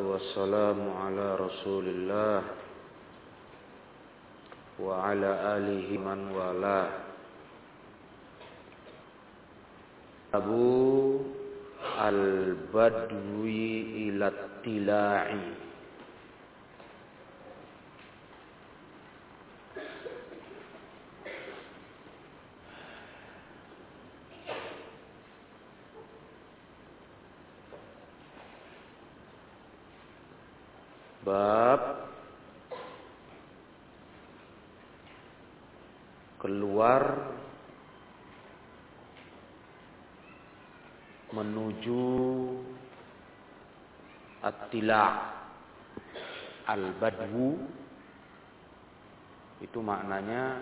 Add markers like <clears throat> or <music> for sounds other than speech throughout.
والسلام على رسول الله وعلى آله من والاه أبو البدوي إلى التلاعي Bab keluar menuju Attila Al-Badwu. Itu maknanya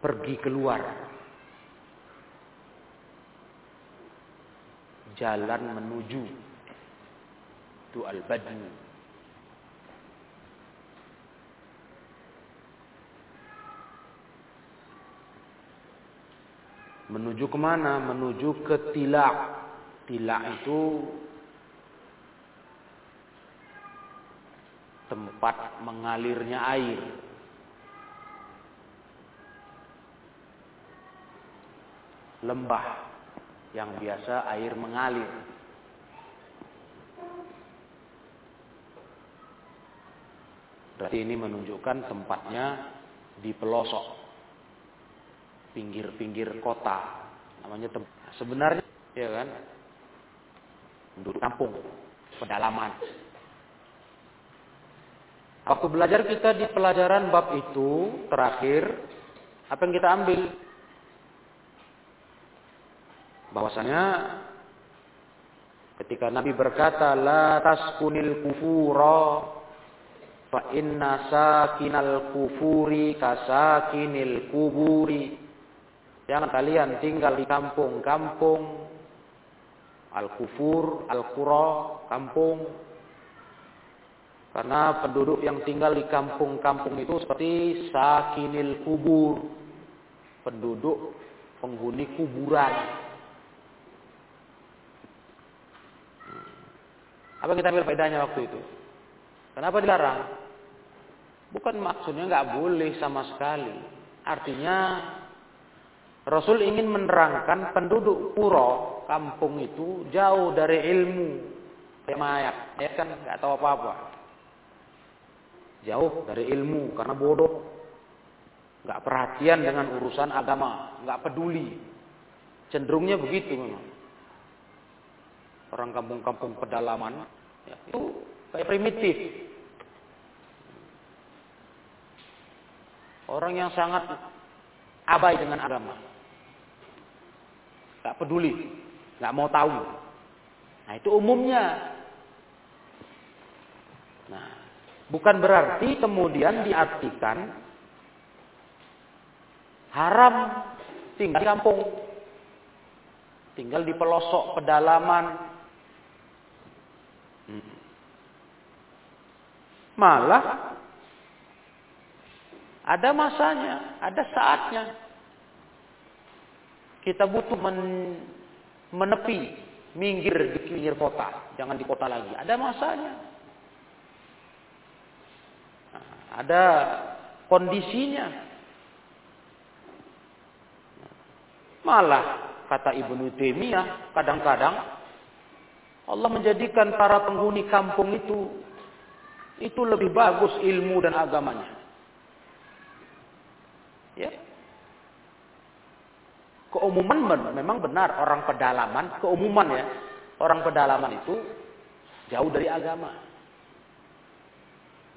pergi keluar. Jalan menuju itu al-badwu. Menuju ke mana? Menuju ke tilak. Tilak itu tempat mengalirnya air. Lembah yang biasa air mengalir. Berarti ini menunjukkan tempatnya di pelosok, pinggir-pinggir kota. Namanya. Sebenarnya, ya kan, penduduk kampung, pedalaman. Waktu belajar kita di pelajaran bab itu terakhir, apa yang kita ambil? Bahwasanya ketika Nabi berkata la taskunil kufura Fa inna sakinal kufuri kasakinil kuburi. Jangan kalian tinggal di kampung-kampung. Al-kufur, al-qura, kampung. Karena penduduk yang tinggal di kampung-kampung itu seperti sakinil kubur. Penduduk penghuni kuburan. Apa kita ambil faedahnya waktu itu? Kenapa dilarang? Bukan maksudnya nggak boleh sama sekali. Artinya Rasul ingin menerangkan penduduk puro kampung itu jauh dari ilmu. Kayak mayat, ya kan nggak tahu apa-apa. Jauh dari ilmu karena bodoh. Nggak perhatian dengan urusan agama, nggak peduli. Cenderungnya begitu memang. Orang kampung-kampung pedalaman ya, itu kayak primitif, Orang yang sangat abai dengan agama. Gak peduli. Gak mau tahu. Nah itu umumnya. Nah, bukan berarti kemudian diartikan haram tinggal di kampung. Tinggal di pelosok pedalaman. Hmm. Malah ada masanya, ada saatnya. Kita butuh men, menepi, minggir di pinggir kota, jangan di kota lagi. Ada masanya. Nah, ada kondisinya. Malah kata Ibnu Taimiyah, kadang-kadang Allah menjadikan para penghuni kampung itu itu lebih bagus ilmu dan agamanya. Ya. Keumuman memang benar orang pedalaman, keumuman ya. Orang pedalaman itu jauh dari agama.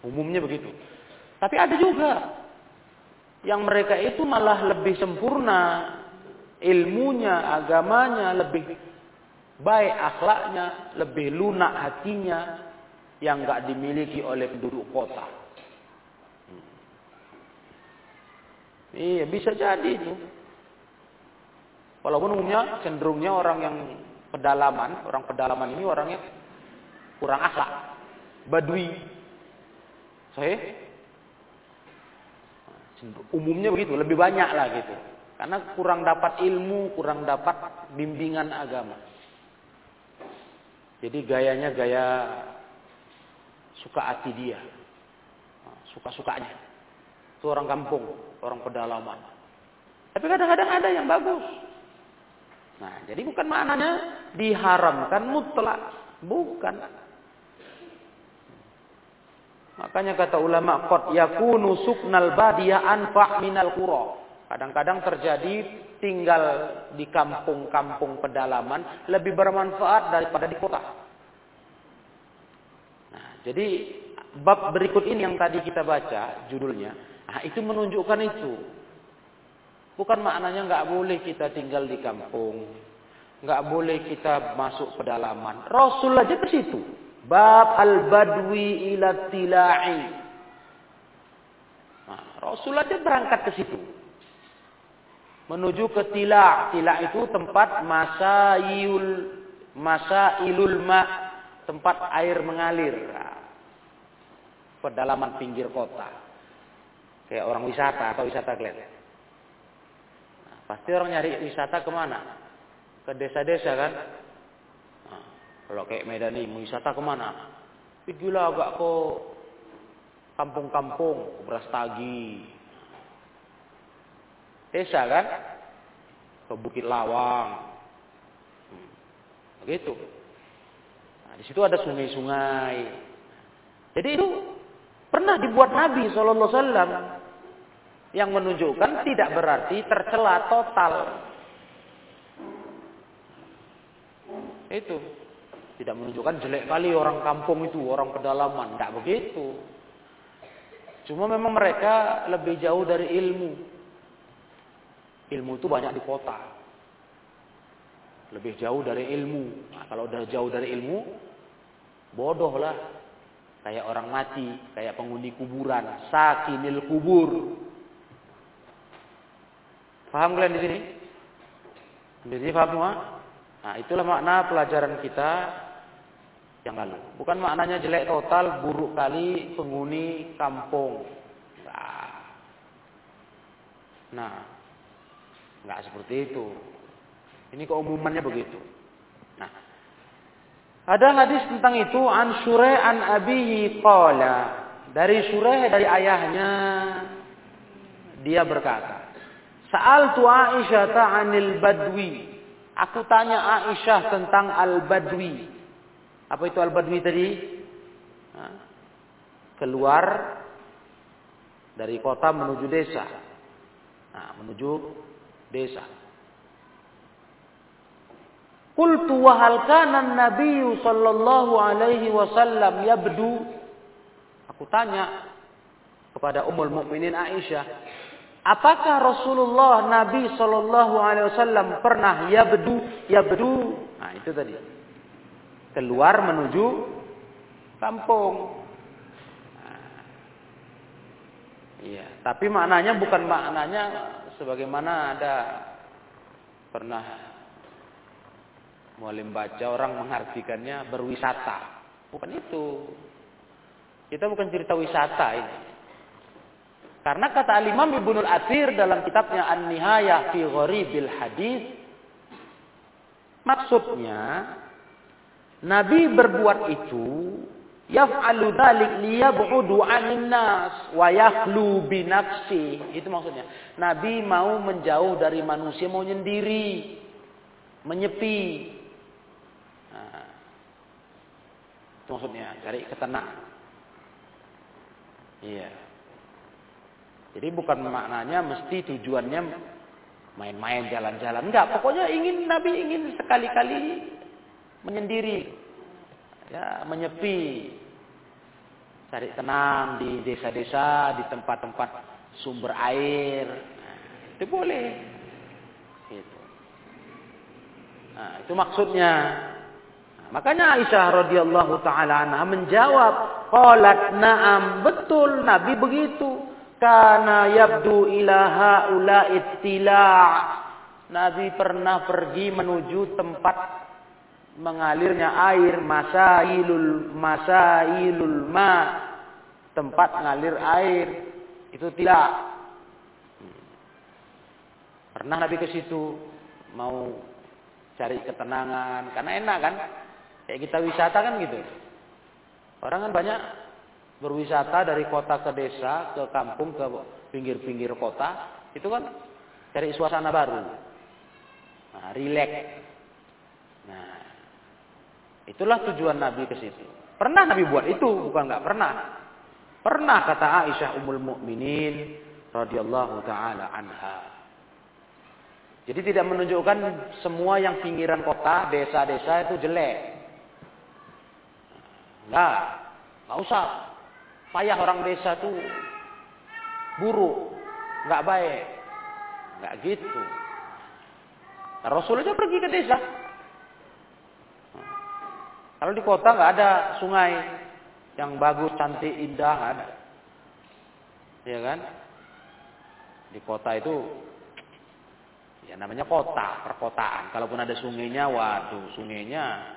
Umumnya begitu. Tapi ada juga yang mereka itu malah lebih sempurna ilmunya, agamanya, lebih baik akhlaknya, lebih lunak hatinya yang nggak dimiliki oleh penduduk kota. Iya, bisa jadi itu. Walaupun umumnya cenderungnya orang yang pedalaman, orang pedalaman ini orangnya kurang akhlak, badui. Saya umumnya begitu, lebih banyak lah gitu. Karena kurang dapat ilmu, kurang dapat bimbingan agama. Jadi gayanya gaya suka hati dia. Suka-sukanya. Itu orang kampung, orang pedalaman. Tapi kadang-kadang ada yang bagus. Nah, jadi bukan maknanya diharamkan mutlak. Bukan. Makanya kata ulama, qad yakunu suknal badiyah anfa' minal qura. Kadang-kadang terjadi tinggal di kampung-kampung pedalaman lebih bermanfaat daripada di kota. Nah, jadi bab berikut ini yang tadi kita baca judulnya, nah itu menunjukkan itu. Bukan maknanya nggak boleh kita tinggal di kampung, nggak boleh kita masuk pedalaman. Rasul aja ke situ. Bab al-badwi ila tilai. Nah, Rasul aja berangkat ke situ. Menuju ke tila. Tila itu tempat masa masa ilul ma. Tempat air mengalir. Nah, pedalaman pinggir kota. Kayak orang wisata atau wisata kelihat. Nah, pasti orang nyari wisata ke mana? Ke desa-desa kan? Kalau kayak Medan ini wisata ke mana? Pergilah agak ke kampung-kampung, Brastagi. Desa kan? Ke Bukit Lawang. Hmm. Begitu. Nah, di situ ada sungai-sungai. Jadi itu pernah dibuat Nabi Shallallahu Alaihi Wasallam yang menunjukkan tidak berarti tercela total. Itu. Tidak menunjukkan jelek kali orang kampung itu, orang pedalaman. Tidak begitu. Cuma memang mereka lebih jauh dari ilmu. Ilmu itu banyak di kota. Lebih jauh dari ilmu. Nah, kalau udah jauh dari ilmu, bodoh lah. Kayak orang mati, kayak penghuni kuburan. Sakinil kubur. Paham kalian di sini? Di sini paham semua? Nah, itulah makna pelajaran kita yang lalu. Bukan maknanya jelek total, buruk kali penghuni kampung. Nah, nggak seperti itu. Ini keumumannya begitu. Nah, ada hadis tentang itu an Surah an abihi qala. Dari Surah dari ayahnya dia berkata, Sa'al tu Aisyah ta'anil badwi. Aku tanya Aisyah tentang al-badwi. Apa itu al-badwi tadi? Keluar dari kota menuju desa. Nah, menuju desa. Qultu wa hal an-nabiy sallallahu alaihi wasallam yabdu Aku tanya kepada Ummul Mukminin Aisyah, apakah Rasulullah Nabi sallallahu alaihi wasallam pernah yabdu yabdu? Nah, itu tadi keluar menuju kampung. Iya, tapi maknanya bukan maknanya sebagaimana ada pernah mualim baca orang mengartikannya berwisata. Bukan itu. Kita bukan cerita wisata ini. Karena kata Al-Imam Ibnul Athir dalam kitabnya An-Nihayah fi Gharibil Hadis maksudnya Nabi berbuat itu yaf'alu dzalik liyab'udu 'anil nas wa yakhlu bi nafsi. Itu maksudnya. Nabi mau menjauh dari manusia, mau nyendiri, menyepi. Nah, itu maksudnya, cari ketenang. Iya. Jadi bukan maknanya mesti tujuannya main-main jalan-jalan. Enggak, pokoknya ingin Nabi ingin sekali-kali menyendiri, ya, menyepi, cari tenang di desa-desa, di tempat-tempat sumber air, nah, itu boleh. Gitu. Nah, itu maksudnya. Nah, makanya Aisyah radhiyallahu taala menjawab, qalat na'am, betul Nabi begitu. Karena yabdu ilaha ula ittila' Nabi pernah pergi menuju tempat mengalirnya air masailul masailul ma. Tempat ngalir air itu tidak pernah Nabi ke situ mau cari ketenangan karena enak kan? Kayak kita wisata kan gitu. Orang kan banyak berwisata dari kota ke desa, ke kampung, ke pinggir-pinggir kota. Itu kan cari suasana baru. Nah, relax. Nah, itulah tujuan Nabi ke situ. Pernah Nabi buat itu, bukan nggak pernah. Pernah kata Aisyah Ummul Mukminin radhiyallahu taala anha. Jadi tidak menunjukkan semua yang pinggiran kota, desa-desa itu jelek. Enggak, enggak usah. Payah orang desa itu buruk, enggak baik. Enggak gitu. Nah, Rasul aja pergi ke desa. Kalau di kota nggak ada sungai yang bagus, cantik, indah, nggak ada. Ya kan? Di kota itu Ya namanya kota, perkotaan. Kalaupun ada sungainya, waduh, sungainya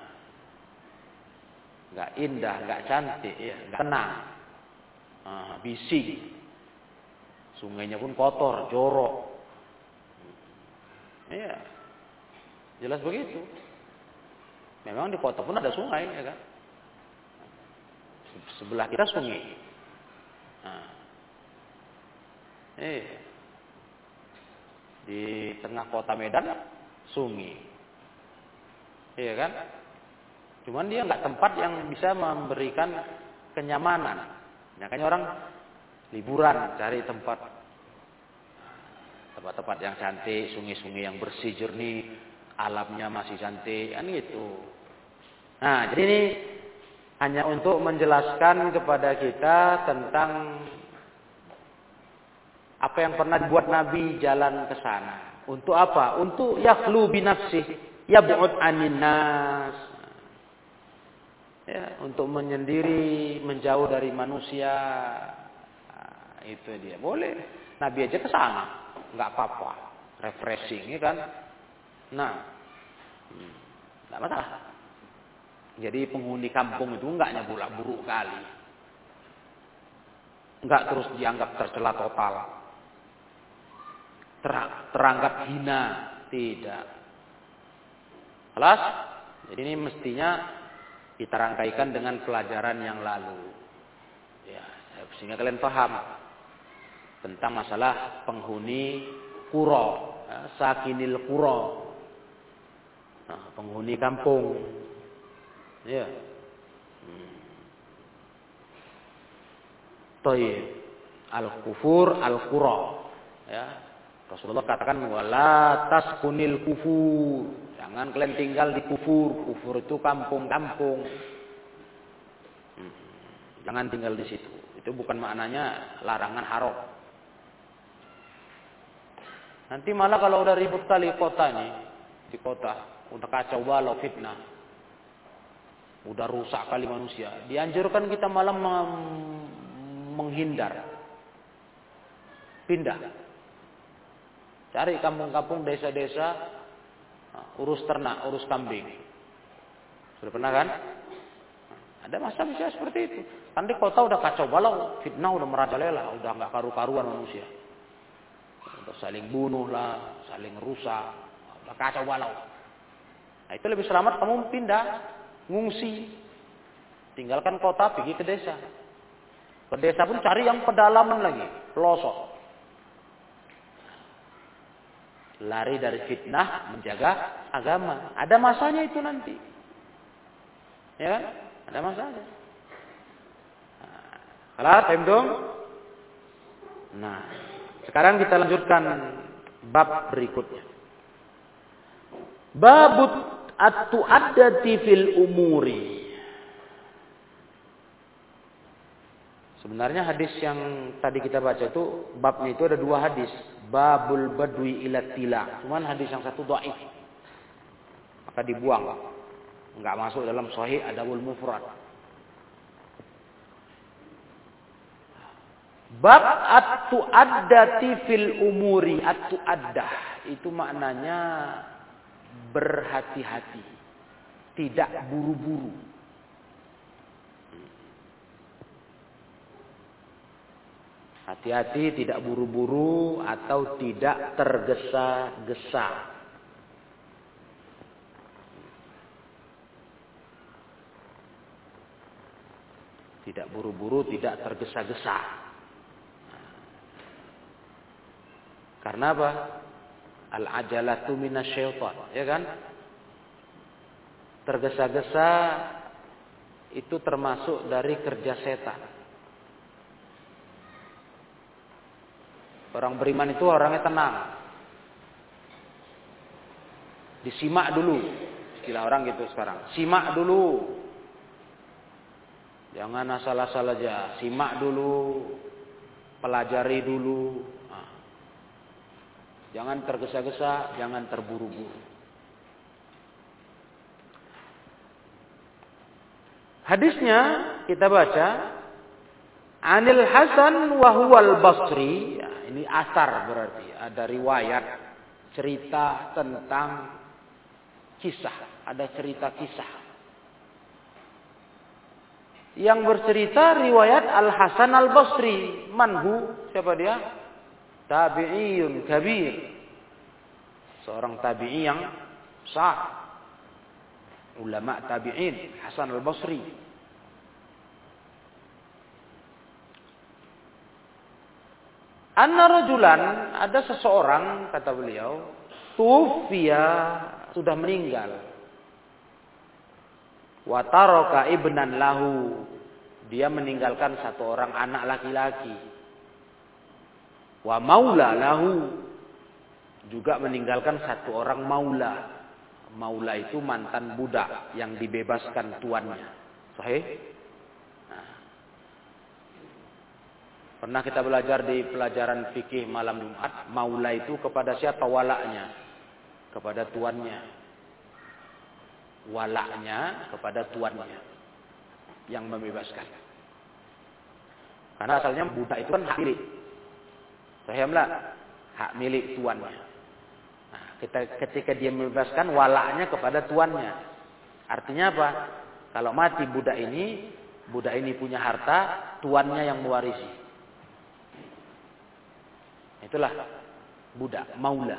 nggak indah, nggak cantik, ya, nggak tenang, ah, bising. Sungainya pun kotor, jorok. Iya, jelas begitu. Memang di kota pun ada sungai, ya kan? Sebelah kita sungai. Nah. Iya. Di tengah kota Medan sungai. Iya kan? Cuman dia nggak tempat yang bisa memberikan kenyamanan. Makanya orang liburan cari tempat tempat-tempat yang cantik, sungai-sungai yang bersih jernih, alamnya masih cantik, kan gitu. Nah, jadi ini hanya untuk menjelaskan kepada kita tentang apa yang pernah dibuat Nabi jalan ke sana. Untuk apa? Untuk yakhlu binafsih. Yab'ud anin nas. Ya, untuk menyendiri, menjauh dari manusia. Nah, itu dia. Boleh. Nabi aja ke sana. Enggak apa-apa. Refreshing, ya kan? Nah. Enggak hmm, masalah. Jadi penghuni kampung itu enggak nyabulak buruk kali. Enggak terus dianggap tercela total teranggap hina. Tidak. Kelas? Jadi ini mestinya kita rangkaikan dengan pelajaran yang lalu. Ya, sehingga kalian paham tentang masalah penghuni kuro, ya, sakinil kuro, nah, penghuni kampung. Ya. Hmm. Toyib. Al-kufur al-kuro. Ya, Rasulullah katakan wala taskunil kufur. Jangan kalian tinggal di kufur. Kufur itu kampung-kampung. Hmm. Jangan tinggal di situ. Itu bukan maknanya larangan haram. Nanti malah kalau udah ribut kali kota ini, di kota, udah kacau balau fitnah. Udah rusak kali manusia. Dianjurkan kita malah menghindar. Pindah. Cari kampung-kampung, desa-desa, urus ternak, urus kambing. Sudah pernah kan? Ada masa bisa seperti itu. Di kota udah kacau balau, fitnah udah merajalela, udah nggak karu-karuan manusia. Udah saling bunuh lah, saling rusak, udah kacau balau. Nah itu lebih selamat kamu pindah, ngungsi. Tinggalkan kota, pergi ke desa. Ke desa pun cari yang pedalaman lagi, pelosok. Lari dari fitnah, menjaga agama. Ada masanya itu nanti. Ya kan? Ada masanya. Nah, Nah, sekarang kita lanjutkan bab berikutnya. Babut at-tu'addati fil umuri. Sebenarnya hadis yang tadi kita baca itu babnya itu ada dua hadis, babul badwi ila tila. Cuman hadis yang satu dhaif. Maka dibuang. Enggak masuk dalam sahih adabul mufrad. Bab atu addati fil umuri atu addah itu maknanya berhati-hati, tidak buru-buru. Hati-hati tidak buru-buru atau tidak tergesa-gesa. Tidak buru-buru, tidak tergesa-gesa. Karena apa? Al-ajalatu minasyaitan, ya kan? Tergesa-gesa itu termasuk dari kerja setan. Orang beriman itu orangnya tenang. Disimak dulu. Istilah orang gitu sekarang. Simak dulu. Jangan asal-asal aja. Simak dulu. Pelajari dulu. Nah. Jangan tergesa-gesa. Jangan terburu-buru. Hadisnya kita baca Anil Hasan wahwal Basri. Ini asar berarti ada riwayat cerita tentang kisah, ada cerita kisah. Yang bercerita riwayat Al Hasan Al Basri. Manhu siapa dia? Tabi'iyun kabir. Seorang tabi'i yang besar ulama tabi'in Hasan al-Basri Anna rajulan ada seseorang kata beliau tufia sudah meninggal. Wa taraka ibnan lahu. Dia meninggalkan satu orang anak laki-laki. Wa maula lahu. Juga meninggalkan satu orang maula. Maula itu mantan budak yang dibebaskan tuannya. Sahih? Nah. Pernah kita belajar di pelajaran fikih malam Jumat, maula itu kepada siapa walaknya? Kepada tuannya. Walaknya kepada tuannya yang membebaskan. Karena asalnya budak itu kan hak milik. Sahih Hak milik tuannya. Ketika dia membebaskan walaknya kepada tuannya. Artinya apa? Kalau mati budak ini, budak ini punya harta, tuannya yang mewarisi. Itulah budak, maula.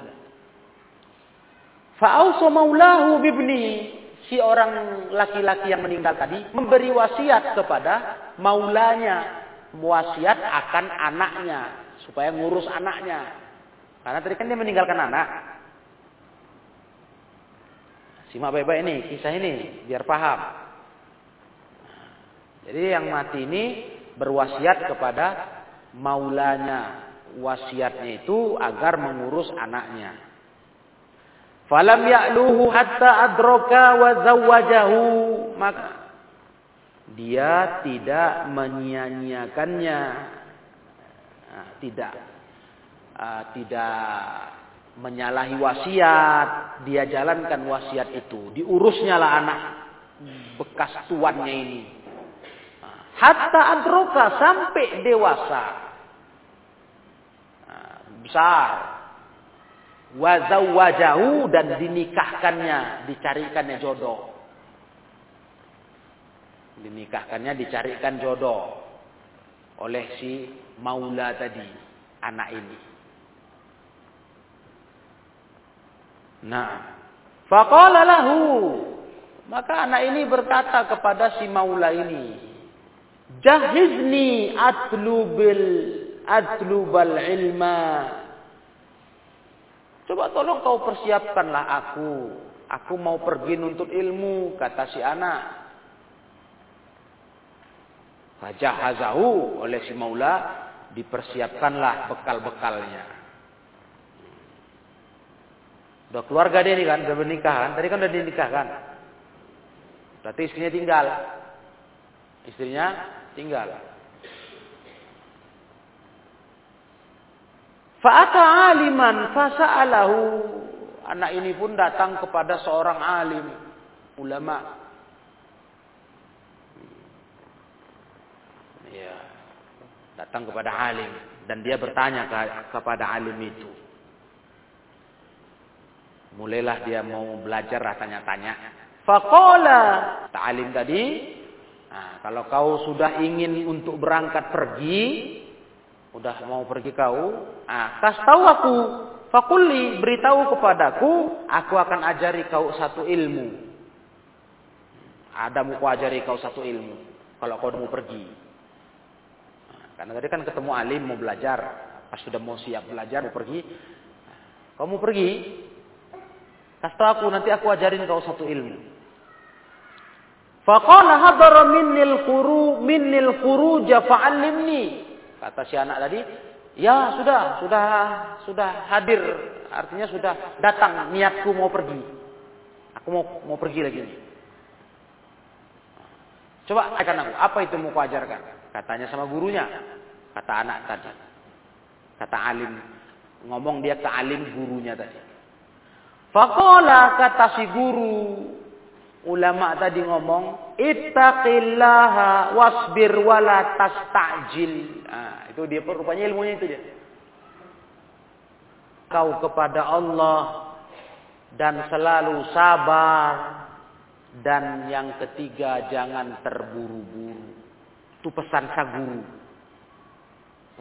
Fa'auso maulahu bibni. Si orang laki-laki yang meninggal tadi memberi wasiat kepada maulanya. Wasiat akan anaknya. Supaya ngurus anaknya. Karena tadi kan dia meninggalkan anak. Simak baik-baik ini, kisah ini, biar paham. Jadi yang mati ini berwasiat kepada maulanya. Wasiatnya itu agar mengurus anaknya. Falam ya'luhu hatta adroka wa zawwajahu. Maka dia tidak menyia-nyiakannya. Nah, tidak uh, tidak menyalahi wasiat, dia jalankan wasiat itu, diurusnya lah anak bekas tuannya ini. Hatta adroka sampai dewasa. Besar. Wazawajahu dan dinikahkannya, dicarikannya jodoh. Dinikahkannya, dicarikan jodoh oleh si maula tadi, anak ini. Nah, faqala lahu maka anak ini berkata kepada si maula ini, "Jahizni atlubil atlubal ilma." Coba tolong kau persiapkanlah aku. Aku mau pergi nuntut ilmu, kata si anak. Fajahazahu oleh si maula dipersiapkanlah bekal-bekalnya. Udah keluarga dia ini kan, udah menikah kan. Tadi kan udah dinikahkan. Berarti istrinya tinggal. Istrinya tinggal. Fa'ata aliman fasa'alahu. Anak ini pun datang kepada seorang alim. Ulama. Ya. Datang kepada alim. Dan dia bertanya kepada alim itu. Mulailah dia mau belajar rasanya tanya. Fakola. Ta'alim tadi. Nah, kalau kau sudah ingin untuk berangkat pergi. Udah mau pergi kau. Nah, kasih tahu aku. Fakuli beritahu kepadaku. Aku akan ajari kau satu ilmu. Ada mau ajari kau satu ilmu. kalau kau mau pergi. Nah, karena tadi kan ketemu alim mau belajar, pas sudah mau siap belajar mau pergi, kau mau pergi, kasih tahu aku nanti aku ajarin kau satu ilmu. Faqala hadara minnil khuru minnil khuruja fa'allimni. Kata si anak tadi, ya sudah, sudah sudah hadir, artinya sudah datang niatku mau pergi. Aku mau mau pergi lagi. Coba akan aku, apa itu mau kuajarkan? Katanya sama gurunya. Kata anak tadi. Kata alim. Ngomong dia ke alim gurunya tadi. Fakola kata si guru. Ulama tadi ngomong. Ittaqillaha wasbir wala tasta'jil. Nah, itu dia rupanya ilmunya itu dia. Kau kepada Allah. Dan selalu sabar dan yang ketiga jangan terburu-buru. Itu pesan sang guru.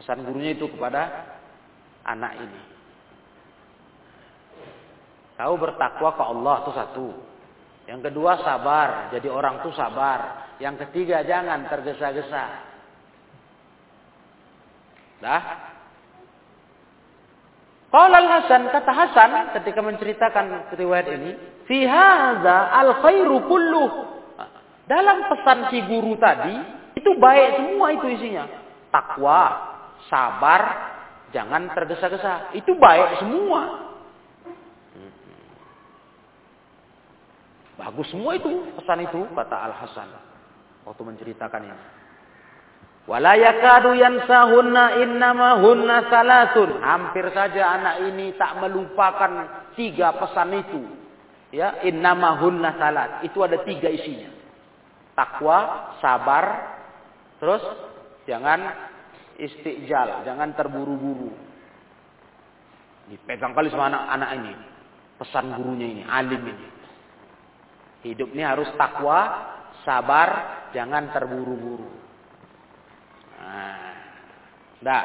Pesan gurunya itu kepada anak ini. Tahu bertakwa ke Allah itu satu. Yang kedua sabar, jadi orang itu sabar. Yang ketiga jangan tergesa-gesa. Dah? Qala Al-Hasan, kata Hasan ketika menceritakan riwayat ini, fi hadza al-khairu kulluh. Dalam pesan si guru tadi, itu baik semua itu isinya. Takwa, sabar, jangan tergesa-gesa. Itu baik semua. Bagus semua itu pesan itu kata Al Hasan waktu menceritakan ini. Wala yansahunna innama hunna salasun. Hampir saja anak ini tak melupakan tiga pesan itu. Ya, innama hunna salat. Itu ada tiga isinya. Takwa, sabar, terus jangan istiqjal, jangan terburu-buru. Dipegang kali sama anak-anak ini. Pesan gurunya ini, alim ini. Hidup ini harus takwa, sabar, jangan terburu-buru. Nah, dah.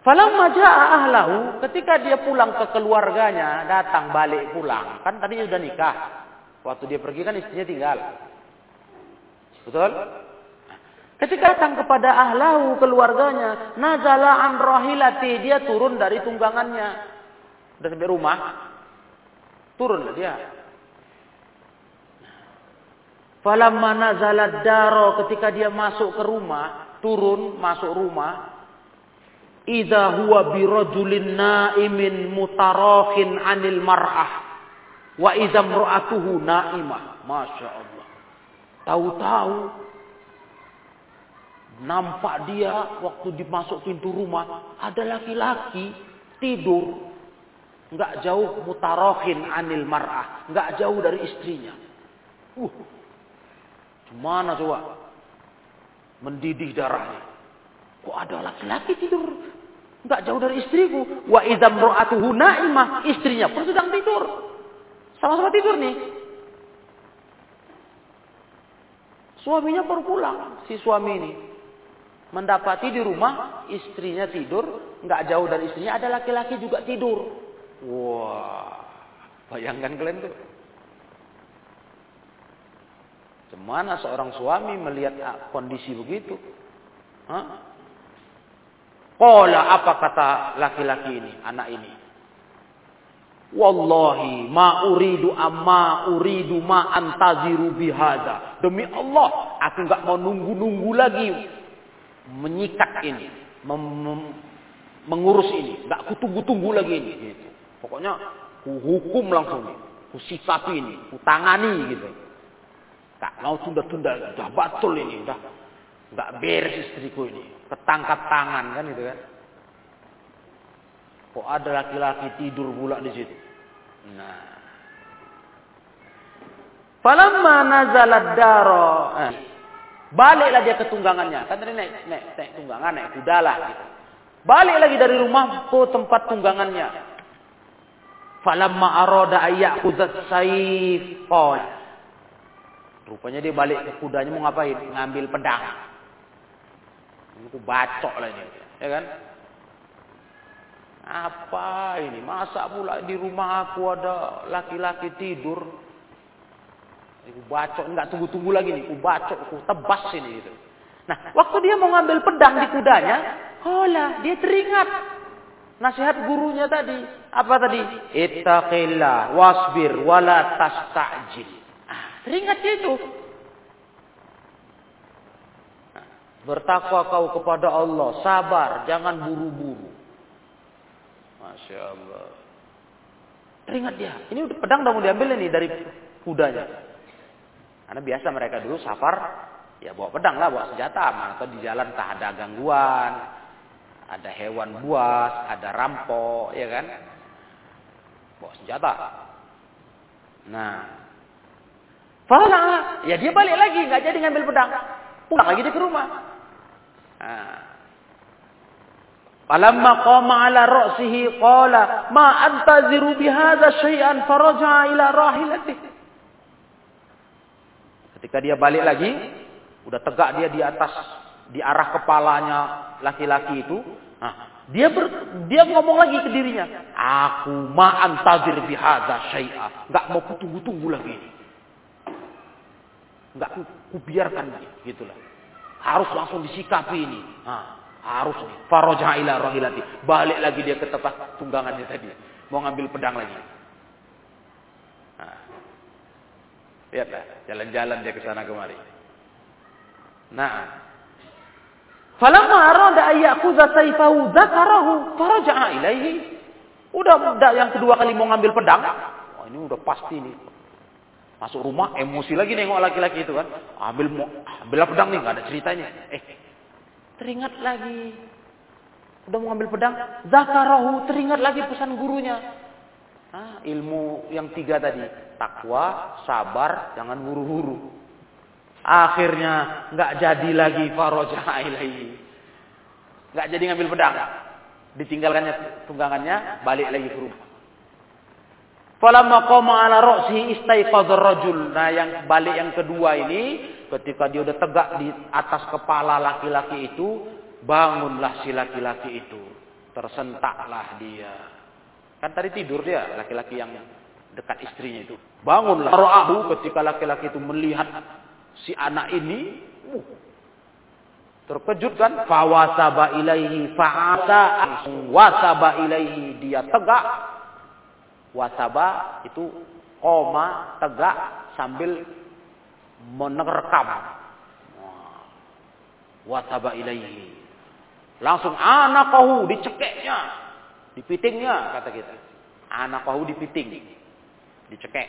Falamma jaa ahlahu, ketika dia pulang ke keluarganya, datang balik pulang. Kan tadi sudah nikah. Waktu dia pergi kan istrinya tinggal. Betul? Ketika datang kepada ahlahu keluarganya, nazala an rahilati, dia turun dari tunggangannya. Udah sampai rumah, turun dia. Falamma nazalat daro ketika dia masuk ke rumah, turun masuk rumah, idza huwa birajulin naimin mutarakhin anil mar'ah wa idza imra'atuhu naimah. Masya Allah. Tahu-tahu nampak dia waktu dimasuk pintu rumah ada laki-laki tidur nggak jauh mutarohin anil mar'ah nggak jauh dari istrinya. Uh, Mana coba? Mendidih darahnya. Kok ada laki-laki tidur? Enggak jauh dari istriku. Wa idam ro'atuhu na'imah. Istrinya pun sedang tidur. Sama-sama tidur nih. Suaminya baru pulang. Si suami ini. Mendapati di rumah istrinya tidur. Enggak jauh dari istrinya ada laki-laki juga tidur. Wah. Bayangkan kalian tuh. Cemana seorang suami melihat ah, kondisi begitu? Pola apa kata laki-laki ini, anak ini? Wallahi ma uridu amma uridu ma antaziru bihada. Demi Allah, aku nggak mau nunggu-nunggu lagi menyikat ini, mem mem mengurus ini, nggak kutunggu-tunggu lagi ini. Gitu. Pokoknya ku hukum langsung, ku sikapi ini, ku tangani gitu. Tak mau tunda-tunda, udah batul ini, udah nggak beres istriku ini, ketangkap tangan kan itu kan. Kok ada laki-laki tidur pula di situ. Nah. Falamma nazalat daro. Eh, baliklah dia ke tunggangannya. Kan tadi naik, naik, naik tunggangan, naik kuda lah gitu. Balik lagi dari rumah ke tempat tunggangannya. Falamma aroda ayyak kudat saif. Rupanya dia balik ke kudanya mau ngapain? Ngambil pedang. Itu bacok lah ini. Ya kan? Apa ini? Masa pula di rumah aku ada laki-laki tidur? Aku bacok, enggak tunggu-tunggu lagi nih. Aku bacok, aku tebas ini gitu. Nah, waktu dia mau ngambil pedang di kudanya, hola, dia teringat nasihat gurunya tadi. Apa tadi? Ittaqillah wasbir wala tasta'jil. Teringat dia itu. Bertakwa kau kepada Allah, sabar, jangan buru-buru. Masya Allah. Teringat dia. Ini pedang udah mau diambil ini dari kudanya. Karena biasa mereka dulu safar, ya bawa pedang lah, bawa senjata. Atau di jalan tak ada gangguan, ada hewan buas, ada rampok, ya kan? Bawa senjata. Nah, Fala, ya dia balik lagi, nggak jadi ngambil pedang. Pulang lagi dia ke rumah. Nah, Falamma qama ala ra'sihi qala ma antaziru bihadza syai'an faraja ila rahilati. Ketika dia balik lagi, udah tegak dia di atas di arah kepalanya laki-laki itu, nah, dia ber, dia ngomong lagi ke dirinya, aku ma antazir bihadza syai'a, enggak mau kutunggu-tunggu lagi. Enggak kubiarkan gitulah. Harus langsung disikapi ini. Nah, harus faroja ila rohilati. Balik lagi dia ke tempat tunggangannya tadi. Mau ngambil pedang lagi. Nah. Lihatlah, jalan-jalan dia ke sana kemari. Nah. Falamma arada ayyakhudha sayfahu dzakarahu faraja'a ilaihi. Udah, udah yang kedua kali mau ngambil pedang. Oh, ini udah pasti nih. Masuk rumah emosi lagi nengok laki-laki itu kan. Ambil mau ambil pedang nih nggak ada ceritanya. Eh, Teringat lagi. Udah mau ngambil pedang. Zakarahu. Teringat lagi pesan gurunya. Ah, ilmu yang tiga tadi. Takwa, sabar, jangan buru-buru. Akhirnya nggak jadi lagi faroja ilahi. Nggak jadi ngambil pedang. Ditinggalkannya tunggangannya, balik lagi ke rumah. Falamma qama ala ra'sihi istaiqadha rajul. Nah, yang balik yang kedua ini Ketika dia udah tegak di atas kepala laki-laki itu, bangunlah si laki-laki itu. Tersentaklah dia. Kan tadi tidur dia, laki-laki yang dekat istrinya itu. Bangunlah. Ra'ahu ketika laki-laki itu melihat si anak ini, uh, terkejut kan? Fawasaba ilaihi fa'asa wasaba ilaihi dia tegak. Wasaba itu koma tegak sambil menerkam. Wataba ilaihi. Langsung anakahu dicekeknya. Dipitingnya kata kita. Anakahu dipiting. Dicekek.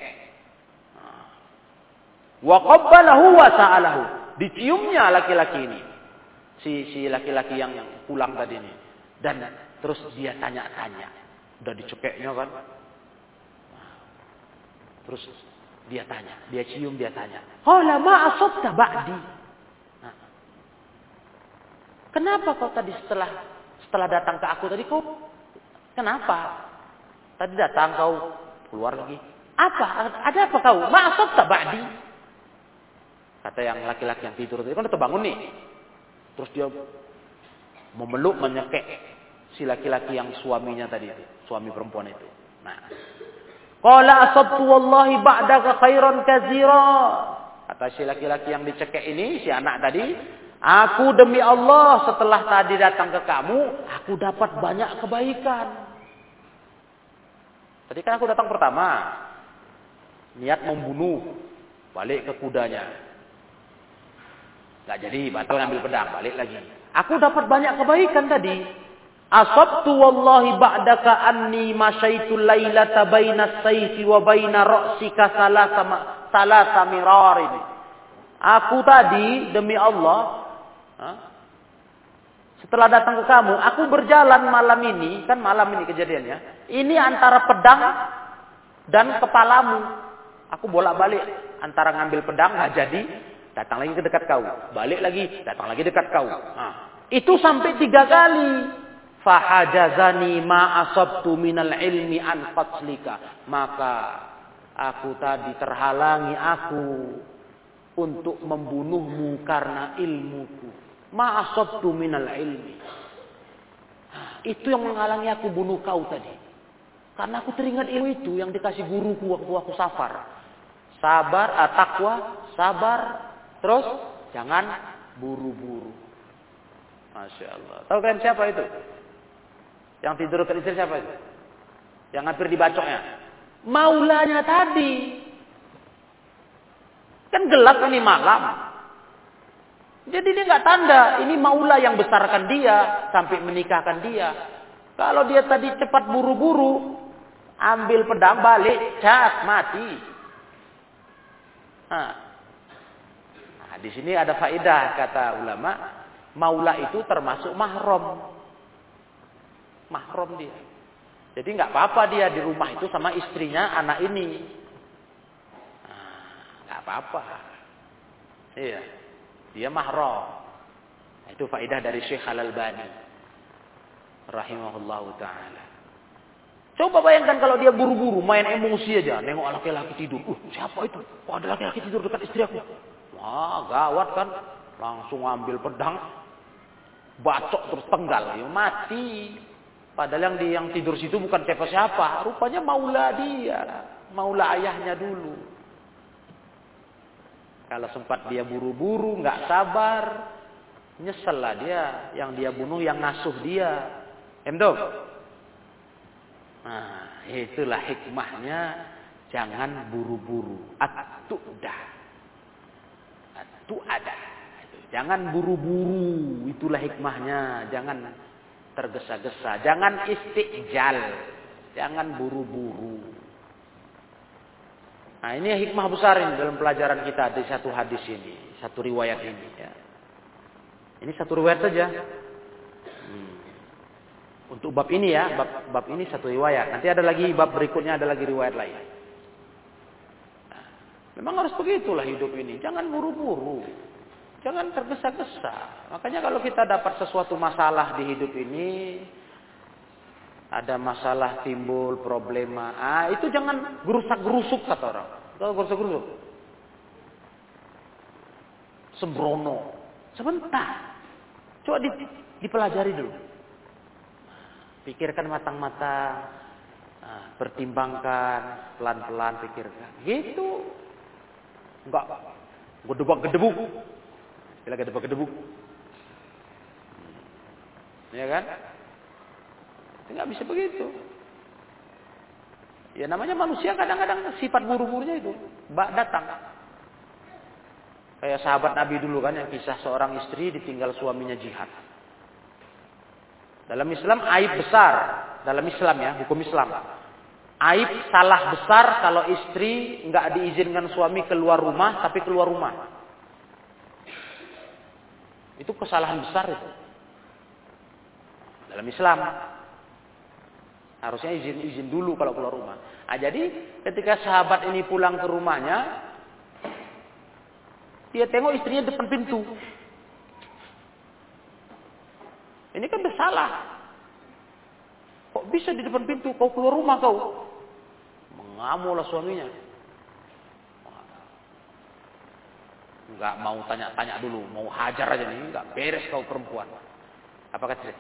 Wa qabbalahu wa sa'alahu. Diciumnya laki-laki ini. Si si laki-laki yang pulang tadi ini. Dan terus dia tanya-tanya. Udah dicekeknya kan. Terus dia tanya, dia cium, dia tanya. Qala ma asabta ba'di? Nah. Kenapa kau tadi setelah setelah datang ke aku tadi kau kenapa? Tadi datang kau keluar lagi. Apa? Ada apa kau? Ma asabta ba'di? Kata yang laki-laki yang tidur tadi kan udah terbangun nih. Terus dia memeluk, menyekek si laki-laki yang suaminya tadi itu, suami perempuan itu. Nah, Qala asabtu wallahi ba'daka khairan kazira. Kata si laki-laki yang dicekek ini, si anak tadi, aku demi Allah setelah tadi datang ke kamu, aku dapat banyak kebaikan. Tadi kan aku datang pertama, niat membunuh, balik ke kudanya. Gak jadi, batal ngambil pedang, balik lagi. Aku dapat banyak kebaikan tadi. Asabtu wallahi ba'daka anni masyaitu lailata baina sayfi wa baina ra'sika salasa salasa mirarin. Aku tadi demi Allah setelah datang ke kamu, aku berjalan malam ini, kan malam ini kejadiannya. Ini antara pedang dan kepalamu. Aku bolak-balik antara ngambil pedang nggak jadi, datang lagi ke dekat kau, balik lagi, datang lagi dekat kau. Nah, itu sampai tiga kali fahajazani ma asabtu minal ilmi an qatlika maka aku tadi terhalangi aku untuk membunuhmu karena ilmuku ma asabtu minal ilmi itu yang menghalangi aku bunuh kau tadi karena aku teringat ilmu itu yang dikasih guruku waktu aku safar sabar, uh, takwa, sabar, terus jangan buru-buru. Masya Allah. Tahu kan siapa itu? Yang tidur ke istri siapa itu? Yang hampir dibacoknya. Maulanya tadi. Kan gelap ini malam. Jadi dia nggak tanda. Ini maula yang besarkan dia. Sampai menikahkan dia. Kalau dia tadi cepat buru-buru. Ambil pedang balik. Cas mati. Nah. nah di sini ada faedah kata ulama. Maula itu termasuk mahram mahram dia. Jadi nggak apa-apa dia di rumah itu sama istrinya anak ini. Nah, nggak nah, apa-apa. Iya. Dia mahram. Itu faedah dari Syekh Al-Albani. Rahimahullah ta'ala. Coba bayangkan kalau dia buru-buru main emosi aja. Nengok laki-laki tidur. Uh, siapa itu? Oh, ada laki-laki tidur dekat istri aku. Wah, gawat kan. Langsung ambil pedang. Bacok terus penggal. Ya, mati. Padahal yang di yang tidur situ bukan siapa-siapa, rupanya maula dia, maula ayahnya dulu. Kalau sempat dia buru-buru, nggak sabar, nyesel lah dia. Yang dia bunuh yang ngasuh dia. Emdo. Nah, itulah hikmahnya. Jangan buru-buru. Atu'dah. ada. Jangan buru-buru. Itulah hikmahnya. Jangan tergesa-gesa. Jangan istiqjal. Jangan buru-buru. Nah ini hikmah besar ini dalam pelajaran kita di satu hadis ini. Satu riwayat ini. Ya. Ini satu riwayat saja. Hmm. Untuk bab ini ya. Bab, bab ini satu riwayat. Nanti ada lagi bab berikutnya ada lagi riwayat lain. Nah, memang harus begitulah hidup ini. Jangan buru-buru. Jangan tergesa-gesa. Makanya kalau kita dapat sesuatu masalah di hidup ini, ada masalah timbul, problema, ah itu jangan gerusak-gerusuk kata orang. Kalau gerusak-gerusuk. Sembrono. Sebentar. Coba di, dipelajari dulu. Pikirkan matang-matang. Nah, pertimbangkan pelan-pelan pikirkan. Gitu. Enggak gedebak-gedebuk. Bila gedebuk-gedebuk. Ya kan? Tidak bisa begitu. Ya namanya manusia kadang-kadang sifat buru-burunya itu. Bak datang. Kayak sahabat Nabi dulu kan yang kisah seorang istri ditinggal suaminya jihad. Dalam Islam aib besar. Dalam Islam ya, hukum Islam. Aib salah besar kalau istri nggak diizinkan suami keluar rumah tapi keluar rumah. Itu kesalahan besar itu. Dalam Islam. Harusnya izin-izin dulu kalau keluar rumah. Nah, jadi ketika sahabat ini pulang ke rumahnya, dia tengok istrinya depan pintu. Ini kan bersalah. Kok bisa di depan pintu kau keluar rumah kau? Mengamulah suaminya. Nggak mau tanya-tanya dulu, mau hajar aja nih, nggak beres kau perempuan. Apa kata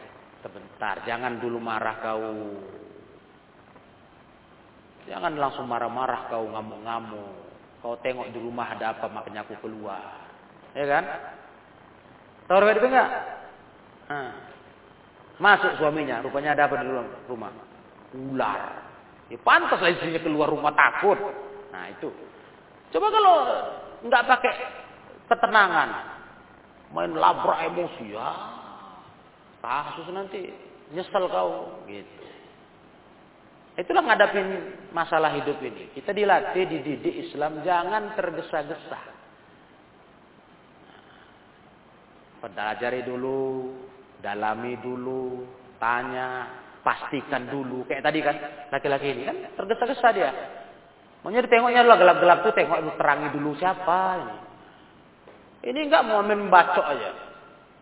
Sebentar, jangan dulu marah kau. Jangan langsung marah-marah kau ngamuk-ngamuk. Kau tengok di rumah ada apa makanya aku keluar. Ya kan? Tahu itu enggak? Masuk suaminya, rupanya ada apa di rumah? Ular. Ya pantas istrinya keluar rumah takut. Nah itu. Coba kalau nggak pakai ketenangan. Main labrak emosi ya. Kasus nanti nyesel kau gitu. Itulah ngadapin masalah hidup ini. Kita dilatih, dididik Islam jangan tergesa-gesa. Pelajari dulu, dalami dulu, tanya, pastikan dulu. Kayak tadi kan laki-laki ini kan tergesa-gesa dia. Maunya ditengoknya gelap-gelap tuh tengok terangi dulu siapa ini. Ini enggak mau main bacok aja.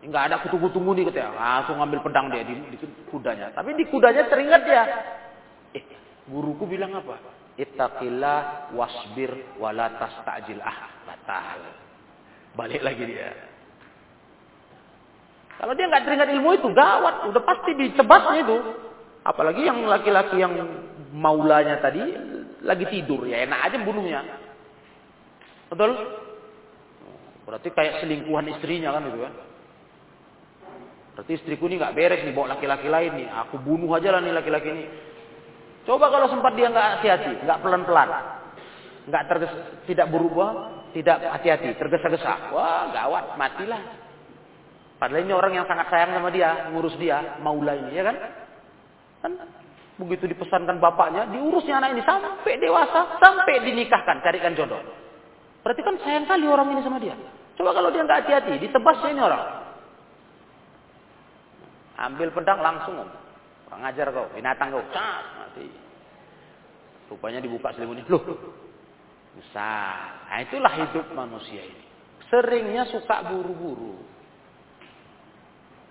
Enggak ada kutu-kutu nih katanya. Langsung ngambil pedang dia di, kudanya. Tapi di kudanya teringat dia. Eh, guruku bilang apa? Ittaqillah wasbir wala tasta'jil ah. Batal. Balik lagi dia. Kalau dia nggak teringat ilmu itu gawat, udah pasti ditebasnya itu. Apalagi yang laki-laki yang maulanya tadi lagi tidur, ya enak aja bunuhnya. Betul? Berarti kayak selingkuhan istrinya kan itu kan. Berarti istriku ini nggak beres nih bawa laki-laki lain nih. Aku bunuh aja lah nih laki-laki ini. Coba kalau sempat dia nggak hati-hati, nggak pelan-pelan, nggak terges, tidak berubah, tidak hati-hati, tergesa-gesa. Wah, gawat, matilah. Padahal ini orang yang sangat sayang sama dia, ngurus dia, maula ini, ya kan? Kan begitu dipesankan bapaknya, diurusnya anak ini sampai dewasa, sampai dinikahkan, carikan jodoh. Berarti kan sayang kali orang ini sama dia. Coba kalau dia nggak hati-hati, ditebasnya ini orang. Ambil pedang langsung, Kurang ajar kau, binatang kau, cas, mati. Rupanya dibuka selimutnya, loh, besar. Nah itulah hidup manusia ini. Seringnya suka buru-buru.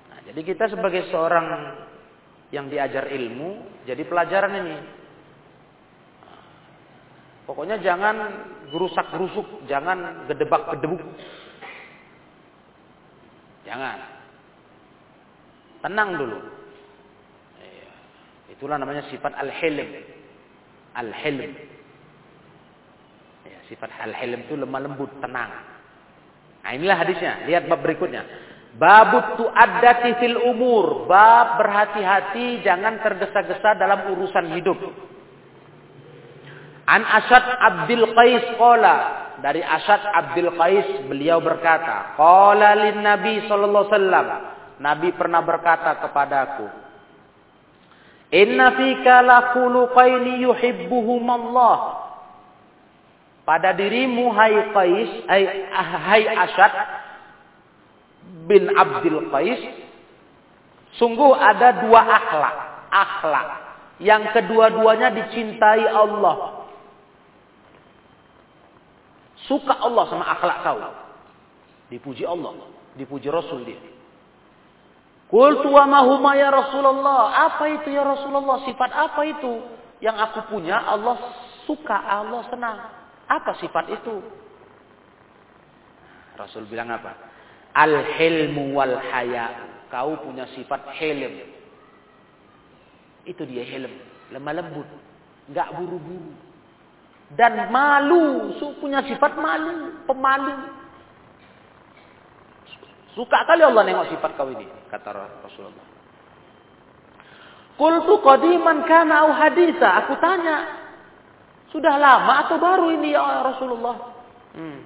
Nah, jadi kita sebagai seorang yang diajar ilmu, jadi pelajaran ini. Pokoknya jangan gerusak gerusuk, jangan gedebak gedebuk. Jangan. Tenang dulu. Iya. Itulah namanya sifat al-hilm. Al-hilm. Ya, sifat al-hilm itu lemah lembut, tenang. Nah inilah hadisnya. Lihat bab berikutnya. Babut tu'addati fil umur. Bab berhati-hati jangan tergesa-gesa dalam urusan hidup. An Asad Abdul Qais qala dari Asad Abdul Qais beliau berkata, qala lin Nabi sallallahu alaihi wasallam. Nabi pernah berkata kepadaku, Inna fika la khuluqaini Allah. Pada dirimu hai Qais, hai, hai Asad bin Abdul Qais, sungguh ada dua akhlak, akhlak yang kedua-duanya dicintai Allah. Suka Allah sama akhlak kau. Dipuji Allah, dipuji Rasul dia. Qultu wa ma ya Rasulullah? Apa itu ya Rasulullah? Sifat apa itu yang aku punya Allah suka, Allah senang? Apa sifat itu? Rasul bilang apa? Al-hilmu wal haya. Kau punya sifat hilm. Itu dia hilm. Lemah lembut. Enggak buru-buru dan malu, punya sifat malu, pemalu. Suka kali Allah nengok sifat kau ini, kata Rasulullah. Qultu qadiman kana au haditha. Aku tanya, sudah lama atau baru ini ya Rasulullah? Hmm.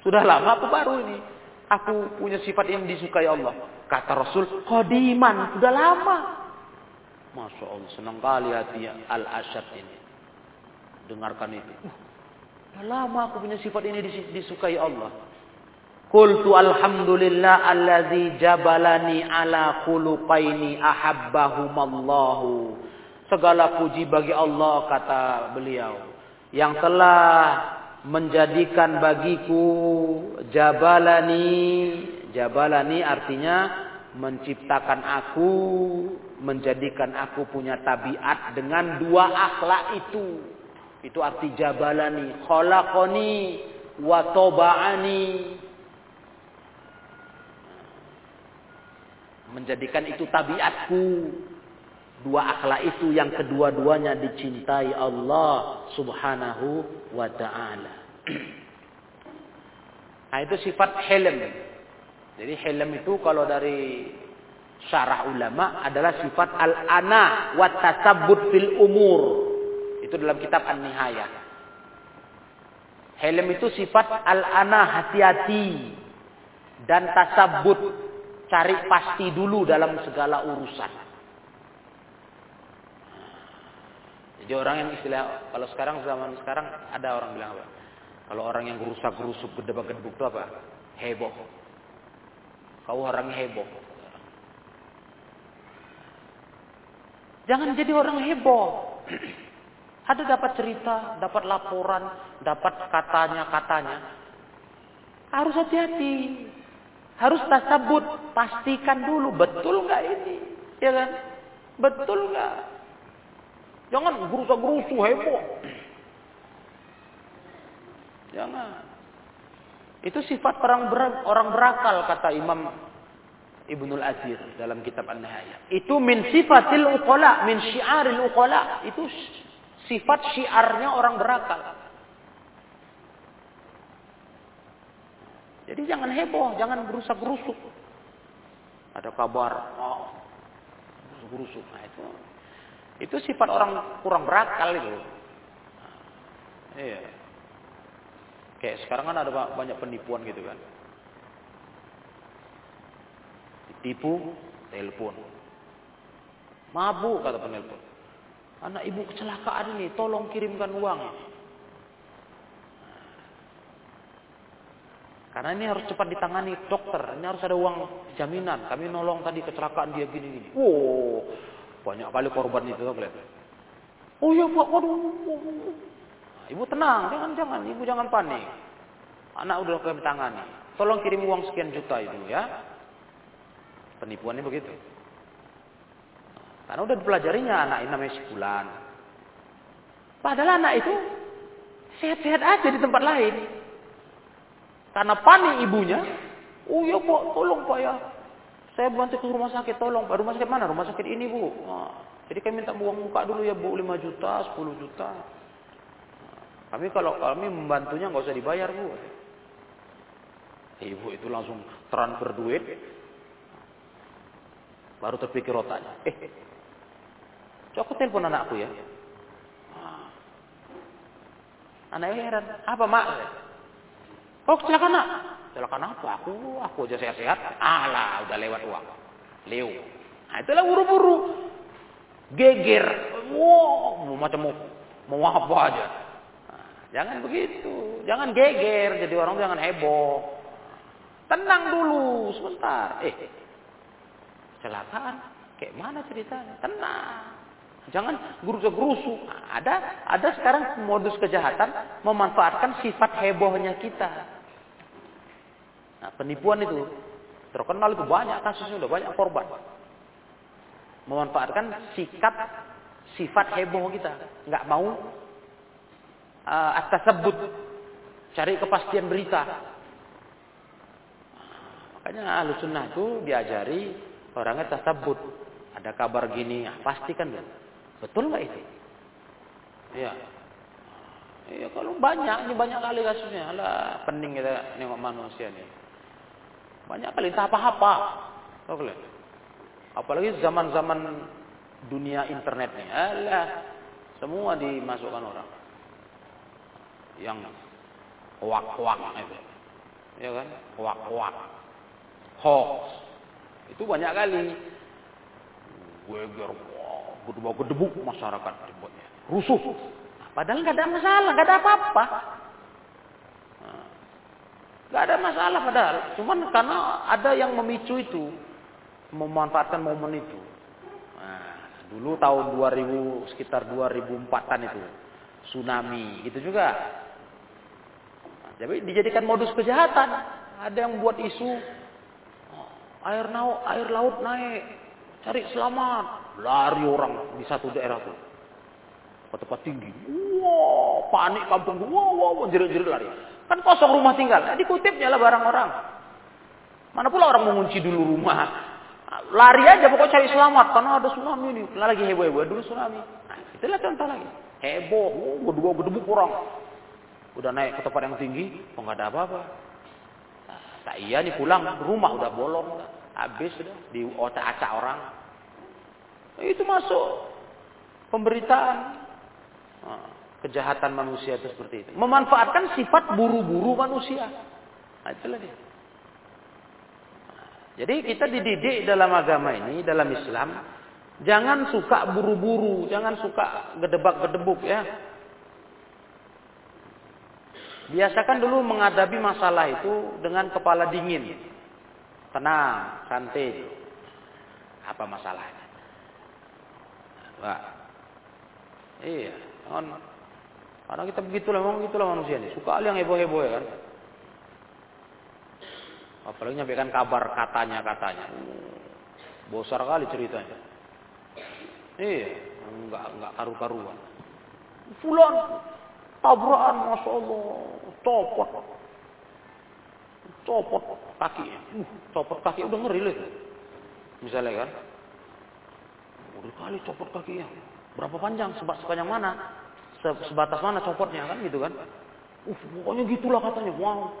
Sudah lama atau baru ini? Aku punya sifat yang disukai Allah. Kata Rasul, qadiman, sudah lama. Masya Allah, senang kali hati Al-Asyad ini dengarkan itu. Uh, lama aku punya sifat ini disukai Allah. Qultu alhamdulillah alladzi jabalani ala khuluqaini ahabbahumallahu. Segala puji bagi Allah kata beliau yang telah menjadikan bagiku jabalani jabalani artinya menciptakan aku menjadikan aku punya tabiat dengan dua akhlak itu itu arti jabalani, khalaqani wa taba'ani. Menjadikan itu tabiatku. Dua akhlak itu yang kedua-duanya dicintai Allah Subhanahu wa taala. <clears throat> Nah, itu sifat helm. Jadi helm itu kalau dari syarah ulama adalah sifat al-ana wa tasabbut fil umur. Itu dalam kitab An-Nihayah. Helm itu sifat al-ana hati-hati dan tasabut cari pasti dulu dalam segala urusan. Jadi orang yang istilah kalau sekarang zaman sekarang ada orang bilang apa? Kalau orang yang gerusak gerusuk gedebak gedebuk itu apa? Heboh. Kau orang heboh. Jangan jadi orang heboh. <clears throat> Ada dapat cerita, dapat laporan, dapat katanya-katanya. Harus hati-hati. Harus tasabut, pastikan dulu betul nggak ini, ya kan? Betul nggak? Jangan gerusa-gerusu heboh. Jangan. Itu sifat orang ber, orang berakal kata Imam Ibnul Azir dalam kitab An-Nihayah. Itu min sifatil uqala, min syiaril uqala. Itu Sifat syiarnya orang berakal. Jadi jangan heboh, jangan berusak gerusuk. Ada kabar, oh, berusak gerusuk. Nah itu, itu sifat orang kurang berakal itu. Nah, iya. Kayak sekarang kan ada banyak penipuan gitu kan. Ditipu, telepon. Mabuk kata penelpon. Anak ibu kecelakaan ini, tolong kirimkan uang. Karena ini harus cepat ditangani dokter. Ini harus ada uang jaminan. Kami nolong tadi kecelakaan dia gini-gini. Wow, banyak kali korban itu tuh Oh ya pak, waduh. Nah, ibu tenang, jangan jangan, ibu jangan panik. Anak udah kami tangani. Tolong kirim uang sekian juta itu ya. Penipuannya begitu. Karena udah dipelajarinya anak ini namanya sebulan. Padahal anak itu sehat-sehat aja di tempat lain. Karena panik ibunya, oh ya pak, tolong pak ya. Saya bantu ke rumah sakit, tolong pak. Rumah sakit mana? Rumah sakit ini bu. Nah, jadi kami minta buang muka dulu ya bu, 5 juta, 10 juta. Kami kalau kami membantunya nggak usah dibayar bu. Ibu itu langsung transfer duit. Baru terpikir otaknya. Eh, Coba telepon anakku ya. Anaknya heran. Apa mak? Oh kecelakaan nak. Kecelakaan apa? Aku, aku aja sehat-sehat. Alah, udah lewat uang. Leo. Nah itulah buru-buru. Geger. Wow, macam mau, mau apa aja. Nah, jangan begitu. Jangan geger. Jadi orang jangan heboh. Tenang dulu sebentar. Eh, kecelakaan. Kayak mana ceritanya? Tenang. Jangan gerusuk-gerusuk. Ada ada sekarang modus kejahatan memanfaatkan sifat hebohnya kita. Nah, penipuan itu terkenal itu banyak kasusnya udah banyak korban. Memanfaatkan sikap sifat heboh kita, nggak mau uh, atas sebut cari kepastian berita. Makanya ahlu sunnah itu diajari orangnya tasabut. Ada kabar gini, ya, pastikan dulu. Betul nggak itu? Iya. Iya kalau banyak, ini banyak kali kasusnya. Alah, pening kita nengok manusia nih. Banyak kali tak apa-apa. Oke. Apalagi zaman-zaman dunia internet nih. Alah, semua dimasukkan orang. Yang hoak-hoak itu. Ya kan? Hoak-hoak. Hoax. Itu banyak kali. Geger berdua gedebuk masyarakat dibuatnya. Rusuh. Nah, padahal nggak ada masalah, nggak ada apa-apa. Nah, nggak ada masalah padahal. Cuman karena ada yang memicu itu, memanfaatkan momen itu. Nah, dulu tahun 2000 sekitar 2004-an itu tsunami itu juga. Nah, jadi dijadikan modus kejahatan. Ada yang buat isu oh, air laut air laut naik, cari selamat. Lari orang di satu daerah tuh. Ke tempat tinggi. Wow, panik kampung. Wow, wow, wow jerit-jerit lari. Kan kosong rumah tinggal. Nah, dikutipnya lah barang orang. Mana pula orang mengunci dulu rumah. Lari aja pokoknya cari selamat. Karena ada tsunami ini. Nah, lagi heboh-heboh dulu tsunami. Nah, itulah contoh lagi. Heboh. Oh, berdua berdebuk orang. Udah naik ke tempat yang tinggi. Oh nggak ada apa-apa. Nah, tak iya nih pulang. Rumah udah bolong. Habis sudah. Di otak-acak orang. Itu masuk pemberitaan nah, kejahatan manusia itu seperti itu. Memanfaatkan sifat buru-buru manusia. Nah, itulah dia. Jadi kita dididik dalam agama ini, dalam Islam, jangan suka buru-buru, jangan suka gedebak-gedebuk ya. Biasakan dulu menghadapi masalah itu dengan kepala dingin. Tenang, santai. Apa masalahnya? Pak. Iya, kan karena kita begitulah memang begitulah manusia ini. Suka yang heboh-heboh ya kan. Apalagi nyampaikan kabar katanya-katanya. Bosar kali ceritanya. Iya, enggak enggak karu-karuan. Fulan tabrakan Masya Allah copot copot kaki uh, copot kaki udah ngeri misalnya kan Udah kali copot kakinya. Berapa panjang? Sebat sepanjang mana? Sebatas mana copotnya kan gitu kan? Uh, pokoknya gitulah katanya. Wow,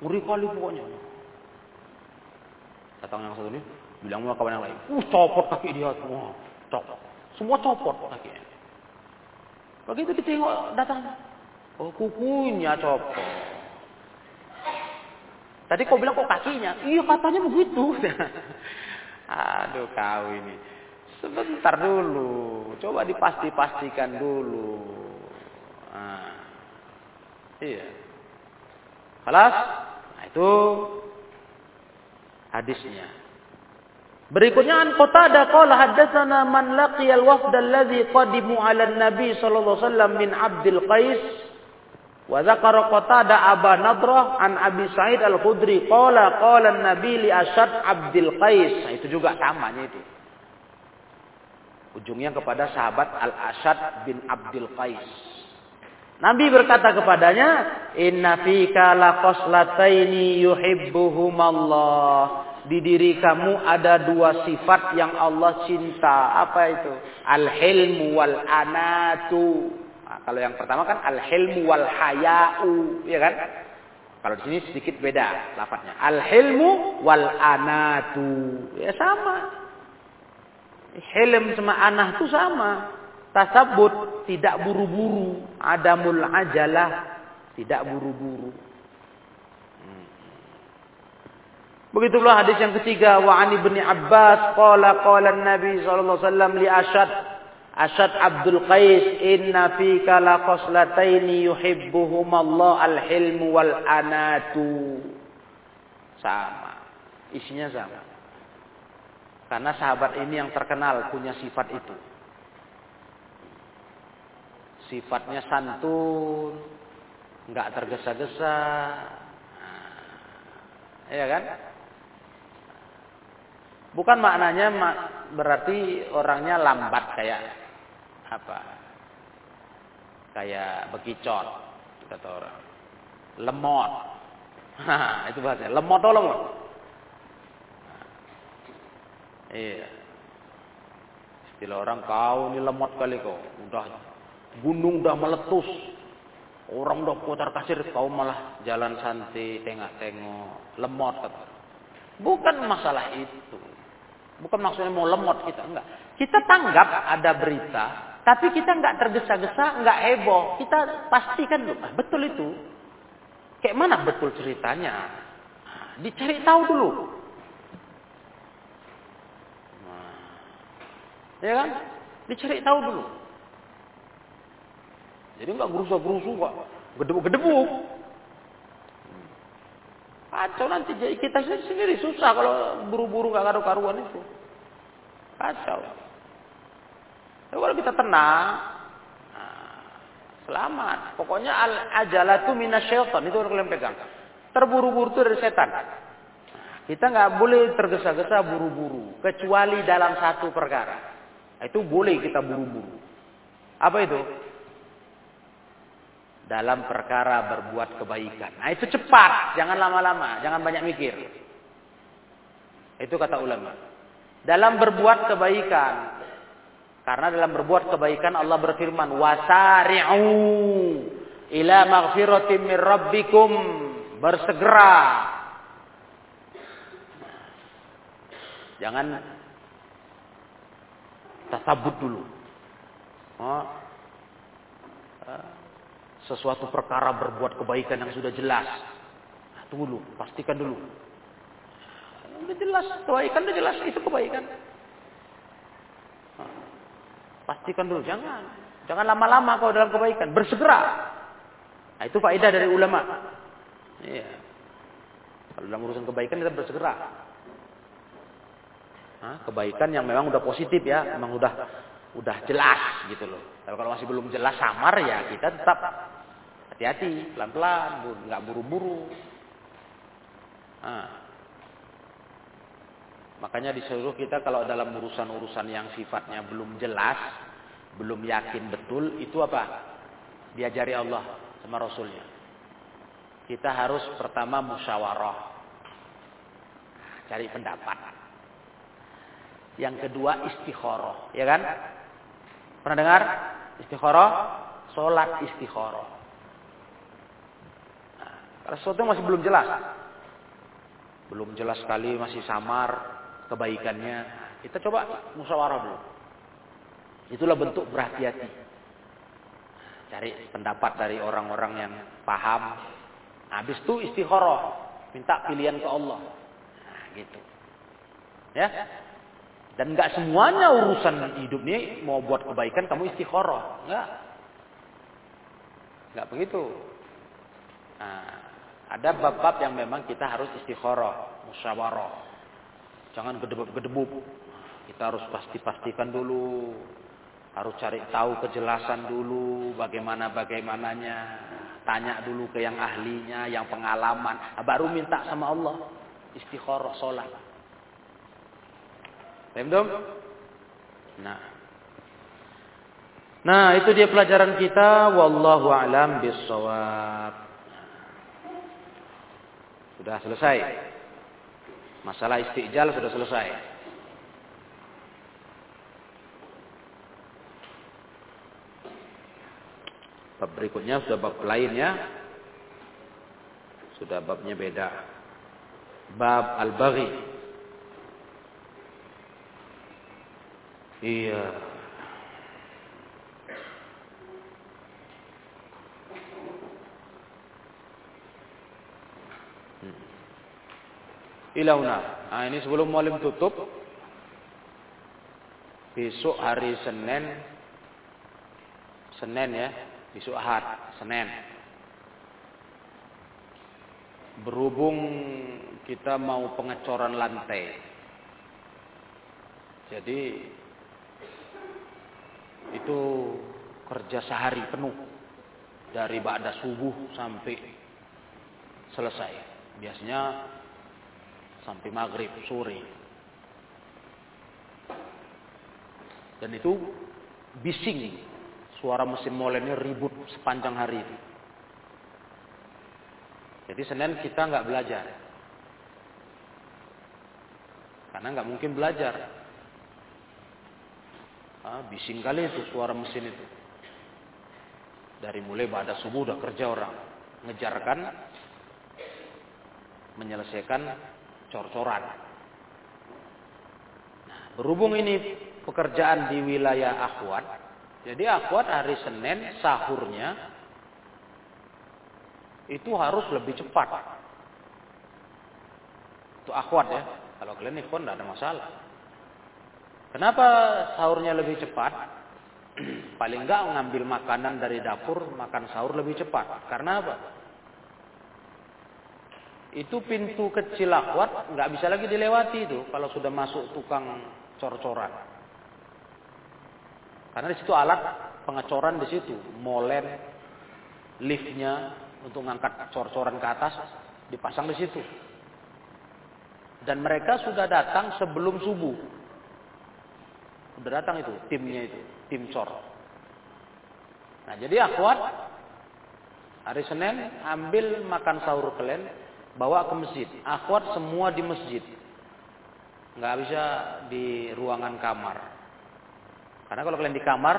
ngeri kali pokoknya. Datang yang satu ini, bilang sama kawan yang lain. Uh, copot kaki dia. Wah, copot. Semua copot kakinya. Begitu ditengok datang. Oh, kukunya copot. Tadi kau bilang kok kakinya? Iya katanya begitu. <laughs> Aduh kau ini. Sebentar dulu. Coba dipasti-pastikan dulu. Nah, iya. Kelas? Nah itu hadisnya. Berikutnya an Qatadah qala haddatsana man laqiya al-wafd alladhi qadimu 'ala an-nabi sallallahu alaihi wasallam min Abdul Qais wa dzakara Qatadah Aba Nadrah an Abi Sa'id al-Khudri qala qala an-nabi li Ashad Abdul Qais. Nah, itu juga samanya itu. Ujungnya kepada sahabat Al-Ashad bin Abdul Qais. Nabi berkata kepadanya, "Inna fika laqaslataini yuhibbuhumallah." Di diri kamu ada dua sifat yang Allah cinta. Apa itu? Al-hilmu wal anatu. Nah, kalau yang pertama kan al-hilmu wal haya'u, ya kan? Kalau di sini sedikit beda lafadznya. Al-hilmu wal anatu. Ya sama. Hilm sama anah itu sama. Tasabut tidak buru-buru. Adamul ajalah tidak buru-buru. Hmm. Begitu pula hadis yang ketiga wa an ibni Abbas qala qala Nabi sallallahu alaihi wasallam li Ashad Ashad Abdul Qais inna fika la qaslataini yuhibbuhum Allah al-hilm wal anatu. Sama. Isinya sama. Karena sahabat ini yang terkenal punya sifat itu. Sifatnya santun, nggak tergesa-gesa, ya kan? Bukan maknanya berarti orangnya lambat kayak apa? Kayak bekicot kata orang. Lemot. <laughs> itu bahasa. Lemot lemot? Iya. Istilah orang kau ini lemot kali kau. Udah gunung udah meletus. Orang udah putar kasir kau malah jalan santai tengok-tengok lemot kata. Bukan masalah itu. Bukan maksudnya mau lemot kita enggak. Kita tanggap ada berita, tapi kita enggak tergesa-gesa, enggak heboh. Kita pastikan dulu, ah, betul itu. Kayak mana betul ceritanya? Dicari tahu dulu. Ya kan? Dicari tahu dulu. Jadi enggak gerusa-gerusu kok. Gedebuk-gedebuk. Kacau nanti jadi kita sendiri susah kalau buru-buru gak karu-karuan itu. Kacau. Tapi kalau kita tenang, nah, selamat. Pokoknya al ajalatu minasyaiton itu yang kalian pegang. Terburu-buru itu dari setan. Kita nggak boleh tergesa-gesa buru-buru, kecuali dalam satu perkara. Itu boleh kita buru-buru. Apa itu? Dalam perkara berbuat kebaikan. Nah itu cepat, jangan lama-lama, jangan banyak mikir. Itu kata ulama. Dalam berbuat kebaikan. Karena dalam berbuat kebaikan Allah berfirman, "Wasari'u ila maghfiratin min rabbikum." Bersegera. Jangan tasabut dulu. Oh. Sesuatu perkara berbuat kebaikan yang sudah jelas. Nah, tunggu dulu, pastikan dulu. Udah jelas, kebaikan udah jelas, itu kebaikan. Pastikan dulu, jangan. Jangan lama-lama kalau dalam kebaikan, bersegera. Nah, itu faedah dari ulama. Iya. Kalau dalam urusan kebaikan kita bersegera kebaikan yang memang udah positif ya, memang udah udah jelas gitu loh. Tapi kalau masih belum jelas samar ya kita tetap hati-hati, pelan-pelan, nggak buru-buru. Nah. Makanya disuruh kita kalau dalam urusan-urusan yang sifatnya belum jelas, belum yakin betul, itu apa? Diajari Allah sama Rasulnya. Kita harus pertama musyawarah. Cari pendapat. Yang kedua istikharah, ya kan? Pernah dengar istikharah? Salat istikharah. Karena sesuatu masih belum jelas. Belum jelas sekali, masih samar kebaikannya. Kita coba musyawarah dulu. Itulah bentuk berhati-hati. Cari pendapat dari orang-orang yang paham. Habis itu istikharah. Minta pilihan ke Allah. Nah, gitu. Ya. Dan nggak semuanya urusan hidup ini mau buat kebaikan kamu istikharah. Enggak. Enggak begitu. Nah, ada bab-bab yang memang kita harus istikharah, musyawarah. Jangan gedebuk-gedebuk. Kita harus pasti-pastikan dulu. Harus cari tahu kejelasan dulu bagaimana bagaimananya. Tanya dulu ke yang ahlinya, yang pengalaman. Nah, baru minta sama Allah. Istikharah sholat. Paham Nah. Nah, itu dia pelajaran kita wallahu alam bissawab. Sudah selesai. Masalah istijal sudah selesai. Bab berikutnya sudah bab lainnya. Sudah babnya beda. Bab al-baghi. Iya. Hmm. Ilauna. Nah ini sebelum mualim tutup. Besok hari Senin. Senin ya. Besok Ahad. Senin. Berhubung kita mau pengecoran lantai. Jadi itu kerja sehari penuh dari ba'da subuh sampai selesai. Biasanya sampai maghrib sore. Dan itu bising suara mesin molennya ribut sepanjang hari itu. Jadi Senin kita nggak belajar. Karena nggak mungkin belajar. Ah, bising kali itu suara mesin itu. Dari mulai pada subuh udah kerja orang. Ngejarkan, menyelesaikan cor-coran. Nah, berhubung ini pekerjaan di wilayah Akhwat. Jadi Akhwat hari Senin sahurnya itu harus lebih cepat. Itu Akhwat ya. Kalau kalian ikhwan tidak ada masalah. Kenapa sahurnya lebih cepat? <clears throat> Paling enggak ngambil makanan dari dapur, makan sahur lebih cepat. Karena apa? Itu pintu kecil akwat nggak bisa lagi dilewati itu kalau sudah masuk tukang cor-coran. Karena di situ alat pengecoran di situ, molen, liftnya untuk mengangkat cor-coran ke atas dipasang di situ. Dan mereka sudah datang sebelum subuh. Udah datang itu timnya itu, tim cor. Nah jadi akhwat hari Senin ambil makan sahur kalian bawa ke masjid. Akhwat semua di masjid. Nggak bisa di ruangan kamar. Karena kalau kalian di kamar,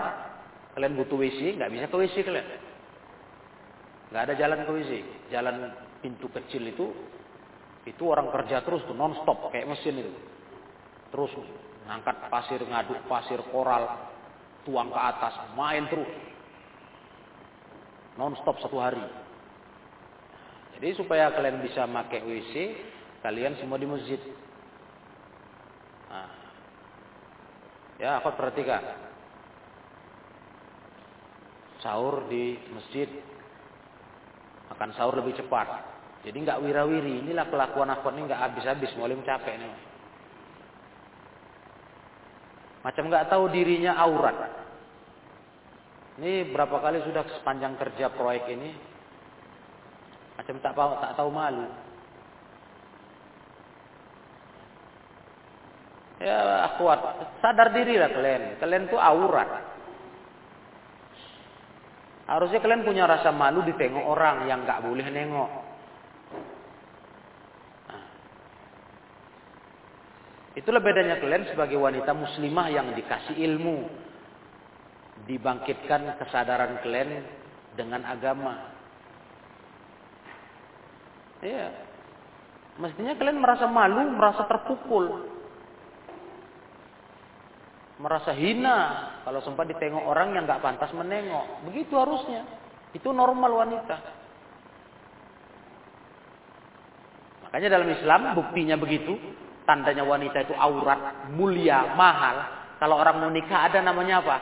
kalian butuh WC, nggak bisa ke WC kalian. Nggak ada jalan ke WC. Jalan pintu kecil itu, itu orang kerja terus tuh non stop kayak mesin itu. Terus Angkat pasir, ngaduk pasir koral, tuang ke atas, main terus. Non stop satu hari. Jadi supaya kalian bisa pakai WC, kalian semua di masjid. Nah. Ya, aku perhatikan. Sahur di masjid, makan sahur lebih cepat. Jadi nggak wirawiri. Inilah kelakuan aku ini nggak habis-habis, mulai capek nih. Macam nggak tahu dirinya aurat. Ini berapa kali sudah sepanjang kerja proyek ini. Macam tak tahu tak tahu malu. Ya kuat, sadar diri lah kalian. Kalian tuh aurat. Harusnya kalian punya rasa malu ditengok orang yang nggak boleh nengok. Itulah bedanya kalian sebagai wanita muslimah yang dikasih ilmu. Dibangkitkan kesadaran kalian dengan agama. Iya. Mestinya kalian merasa malu, merasa terpukul. Merasa hina kalau sempat ditengok orang yang nggak pantas menengok. Begitu harusnya. Itu normal wanita. Makanya dalam Islam buktinya begitu. Tandanya wanita itu aurat, mulia, mahal. Kalau orang mau nikah ada namanya apa?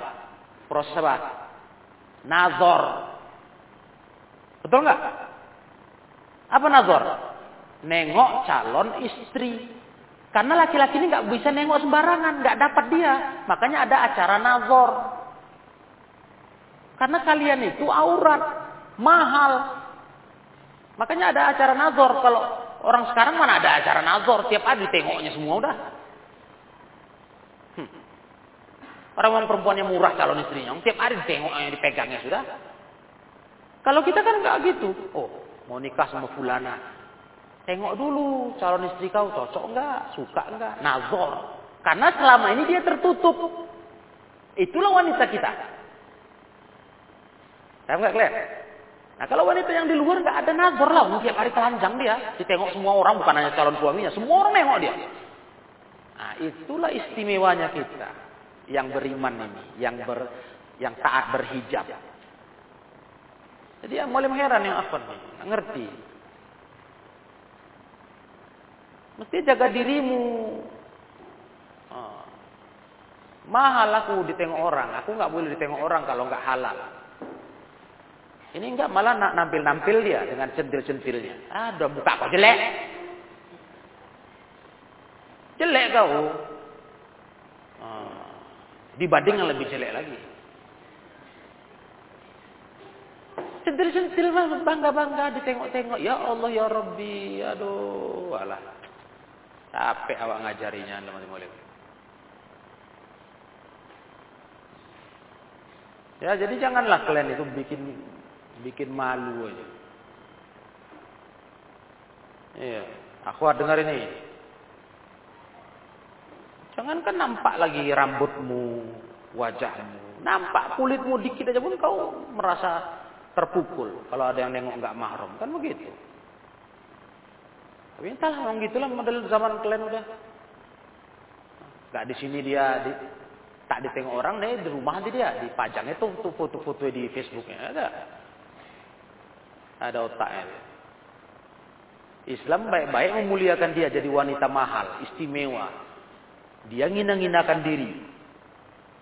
Proses apa? Nazor. Betul nggak? Apa nazor? Nengok calon istri. Karena laki-laki ini nggak bisa nengok sembarangan, nggak dapat dia. Makanya ada acara nazor. Karena kalian itu aurat, mahal. Makanya ada acara nazor. Kalau orang sekarang mana ada acara nazor, tiap hari tengoknya semua udah. Hmm. Orang-orang perempuan yang murah calon istrinya, tiap hari ditengoknya, dipegangnya sudah. Kalau kita kan nggak gitu. Oh, mau nikah sama fulana, Tengok dulu calon istri kau cocok enggak, suka enggak, nazor. Karena selama ini dia tertutup. Itulah wanita kita. Saya enggak clear? Nah kalau wanita yang di luar enggak ada nazor lah, tiap hari telanjang dia, ditengok semua orang bukan hanya calon suaminya, semua orang nengok dia. Nah itulah istimewanya kita yang beriman ini, yang ber, yang taat berhijab. Jadi yang mulai heran yang apa nih, ngerti. Mesti jaga dirimu. Oh. Mahal aku ditengok orang. Aku nggak boleh ditengok orang kalau nggak halal. Ini enggak malah nak nampil-nampil dia dengan centil-centilnya. Ah, udah buka kok jelek. Jelek kau. Oh. Dibanding yang lebih jelek lagi. Centil-centil mah bangga-bangga ditengok-tengok. Ya Allah ya Rabbi. Aduh, alah. Capek awak ngajarinya teman mulim. Ya, jadi janganlah kalian itu bikin bikin malu aja. Iya, aku dengar ini. Jangan kan nampak lagi rambutmu, wajahmu, nampak kulitmu dikit aja pun kau merasa terpukul kalau ada yang nengok nggak mahram kan begitu. Tapi entahlah orang gitulah model zaman kalian udah. Gak di sini dia di, tak ditengok orang deh di rumah nanti dia dipajangnya tuh foto-foto di Facebooknya ada. Ada otaknya. Islam baik-baik memuliakan dia jadi wanita mahal, istimewa. Dia ngina-nginakan diri.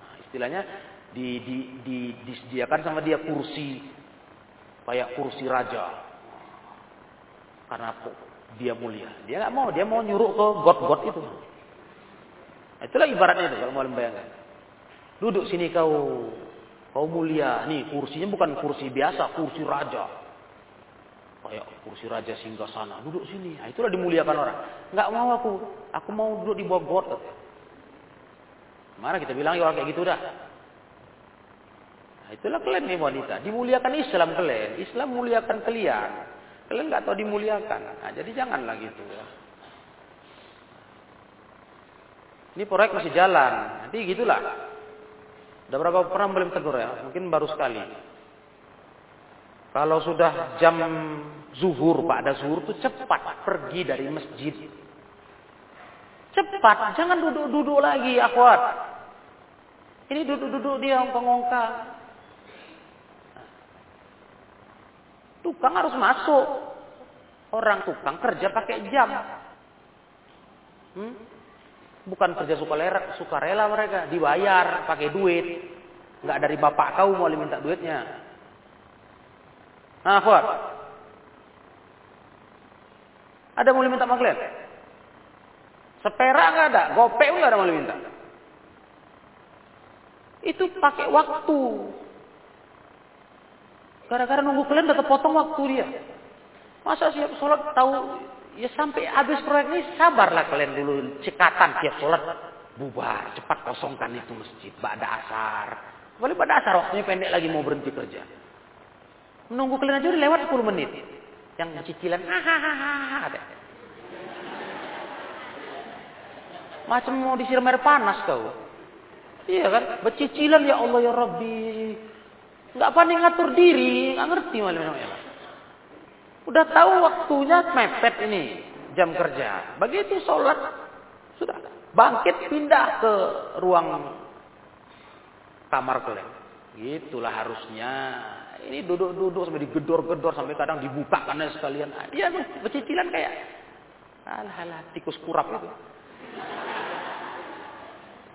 Nah, istilahnya di, di, di, disediakan sama dia kursi kayak kursi raja. Karena dia mulia. Dia nggak mau, dia mau nyuruh ke god-god itu. Nah, itulah ibaratnya itu kalau mau membayangkan. Duduk sini kau, kau mulia. Nih kursinya bukan kursi biasa, kursi raja. Kayak kursi raja singgah sana. Duduk sini. Nah, itulah dimuliakan orang. Nggak mau aku, aku mau duduk di bawah god. Mana kita bilang ya orang kayak gitu dah. Nah, itulah kalian nih wanita. Dimuliakan Islam kalian. Islam muliakan kalian. Kalian nggak tahu dimuliakan. Nah, jadi janganlah gitu ya. Ini proyek masih jalan. Nanti gitulah. Udah berapa pernah belum tegur ya? Mungkin baru sekali. Kalau sudah jam zuhur, Pak, ada zuhur tuh cepat pergi dari masjid. Cepat, jangan duduk-duduk lagi, akhwat. Ini duduk-duduk dia ongkang-ongkang. Tukang harus masuk. Orang tukang kerja pakai jam. Hmm? Bukan kerja suka suka sukarela mereka, dibayar pakai duit. Enggak dari bapak kau mau minta duitnya. Nah, kuat. Ada mau minta maklet? Sepera enggak ada, gopek enggak ada mau minta. Itu pakai waktu. Gara-gara nunggu kalian udah kepotong waktu dia. Masa siap sholat tahu ya sampai habis proyek ini sabarlah kalian dulu cekatan tiap sholat bubar cepat kosongkan itu masjid pada asar boleh pada asar waktunya pendek lagi mau berhenti kerja menunggu kalian aja lewat 10 menit yang cicilan macam mau disiram air panas kau iya kan bercicilan ya Allah ya Rabbi Nggak pandai ngatur diri, nggak ngerti malah ya. Udah tahu waktunya mepet ini jam kerja. Begitu sholat sudah bangkit pindah ke ruang kamar kalian. Gitulah harusnya. Ini duduk-duduk sampai digedor-gedor sampai kadang dibuka karena sekalian. Dia bercicilan kayak alah tikus kurap itu.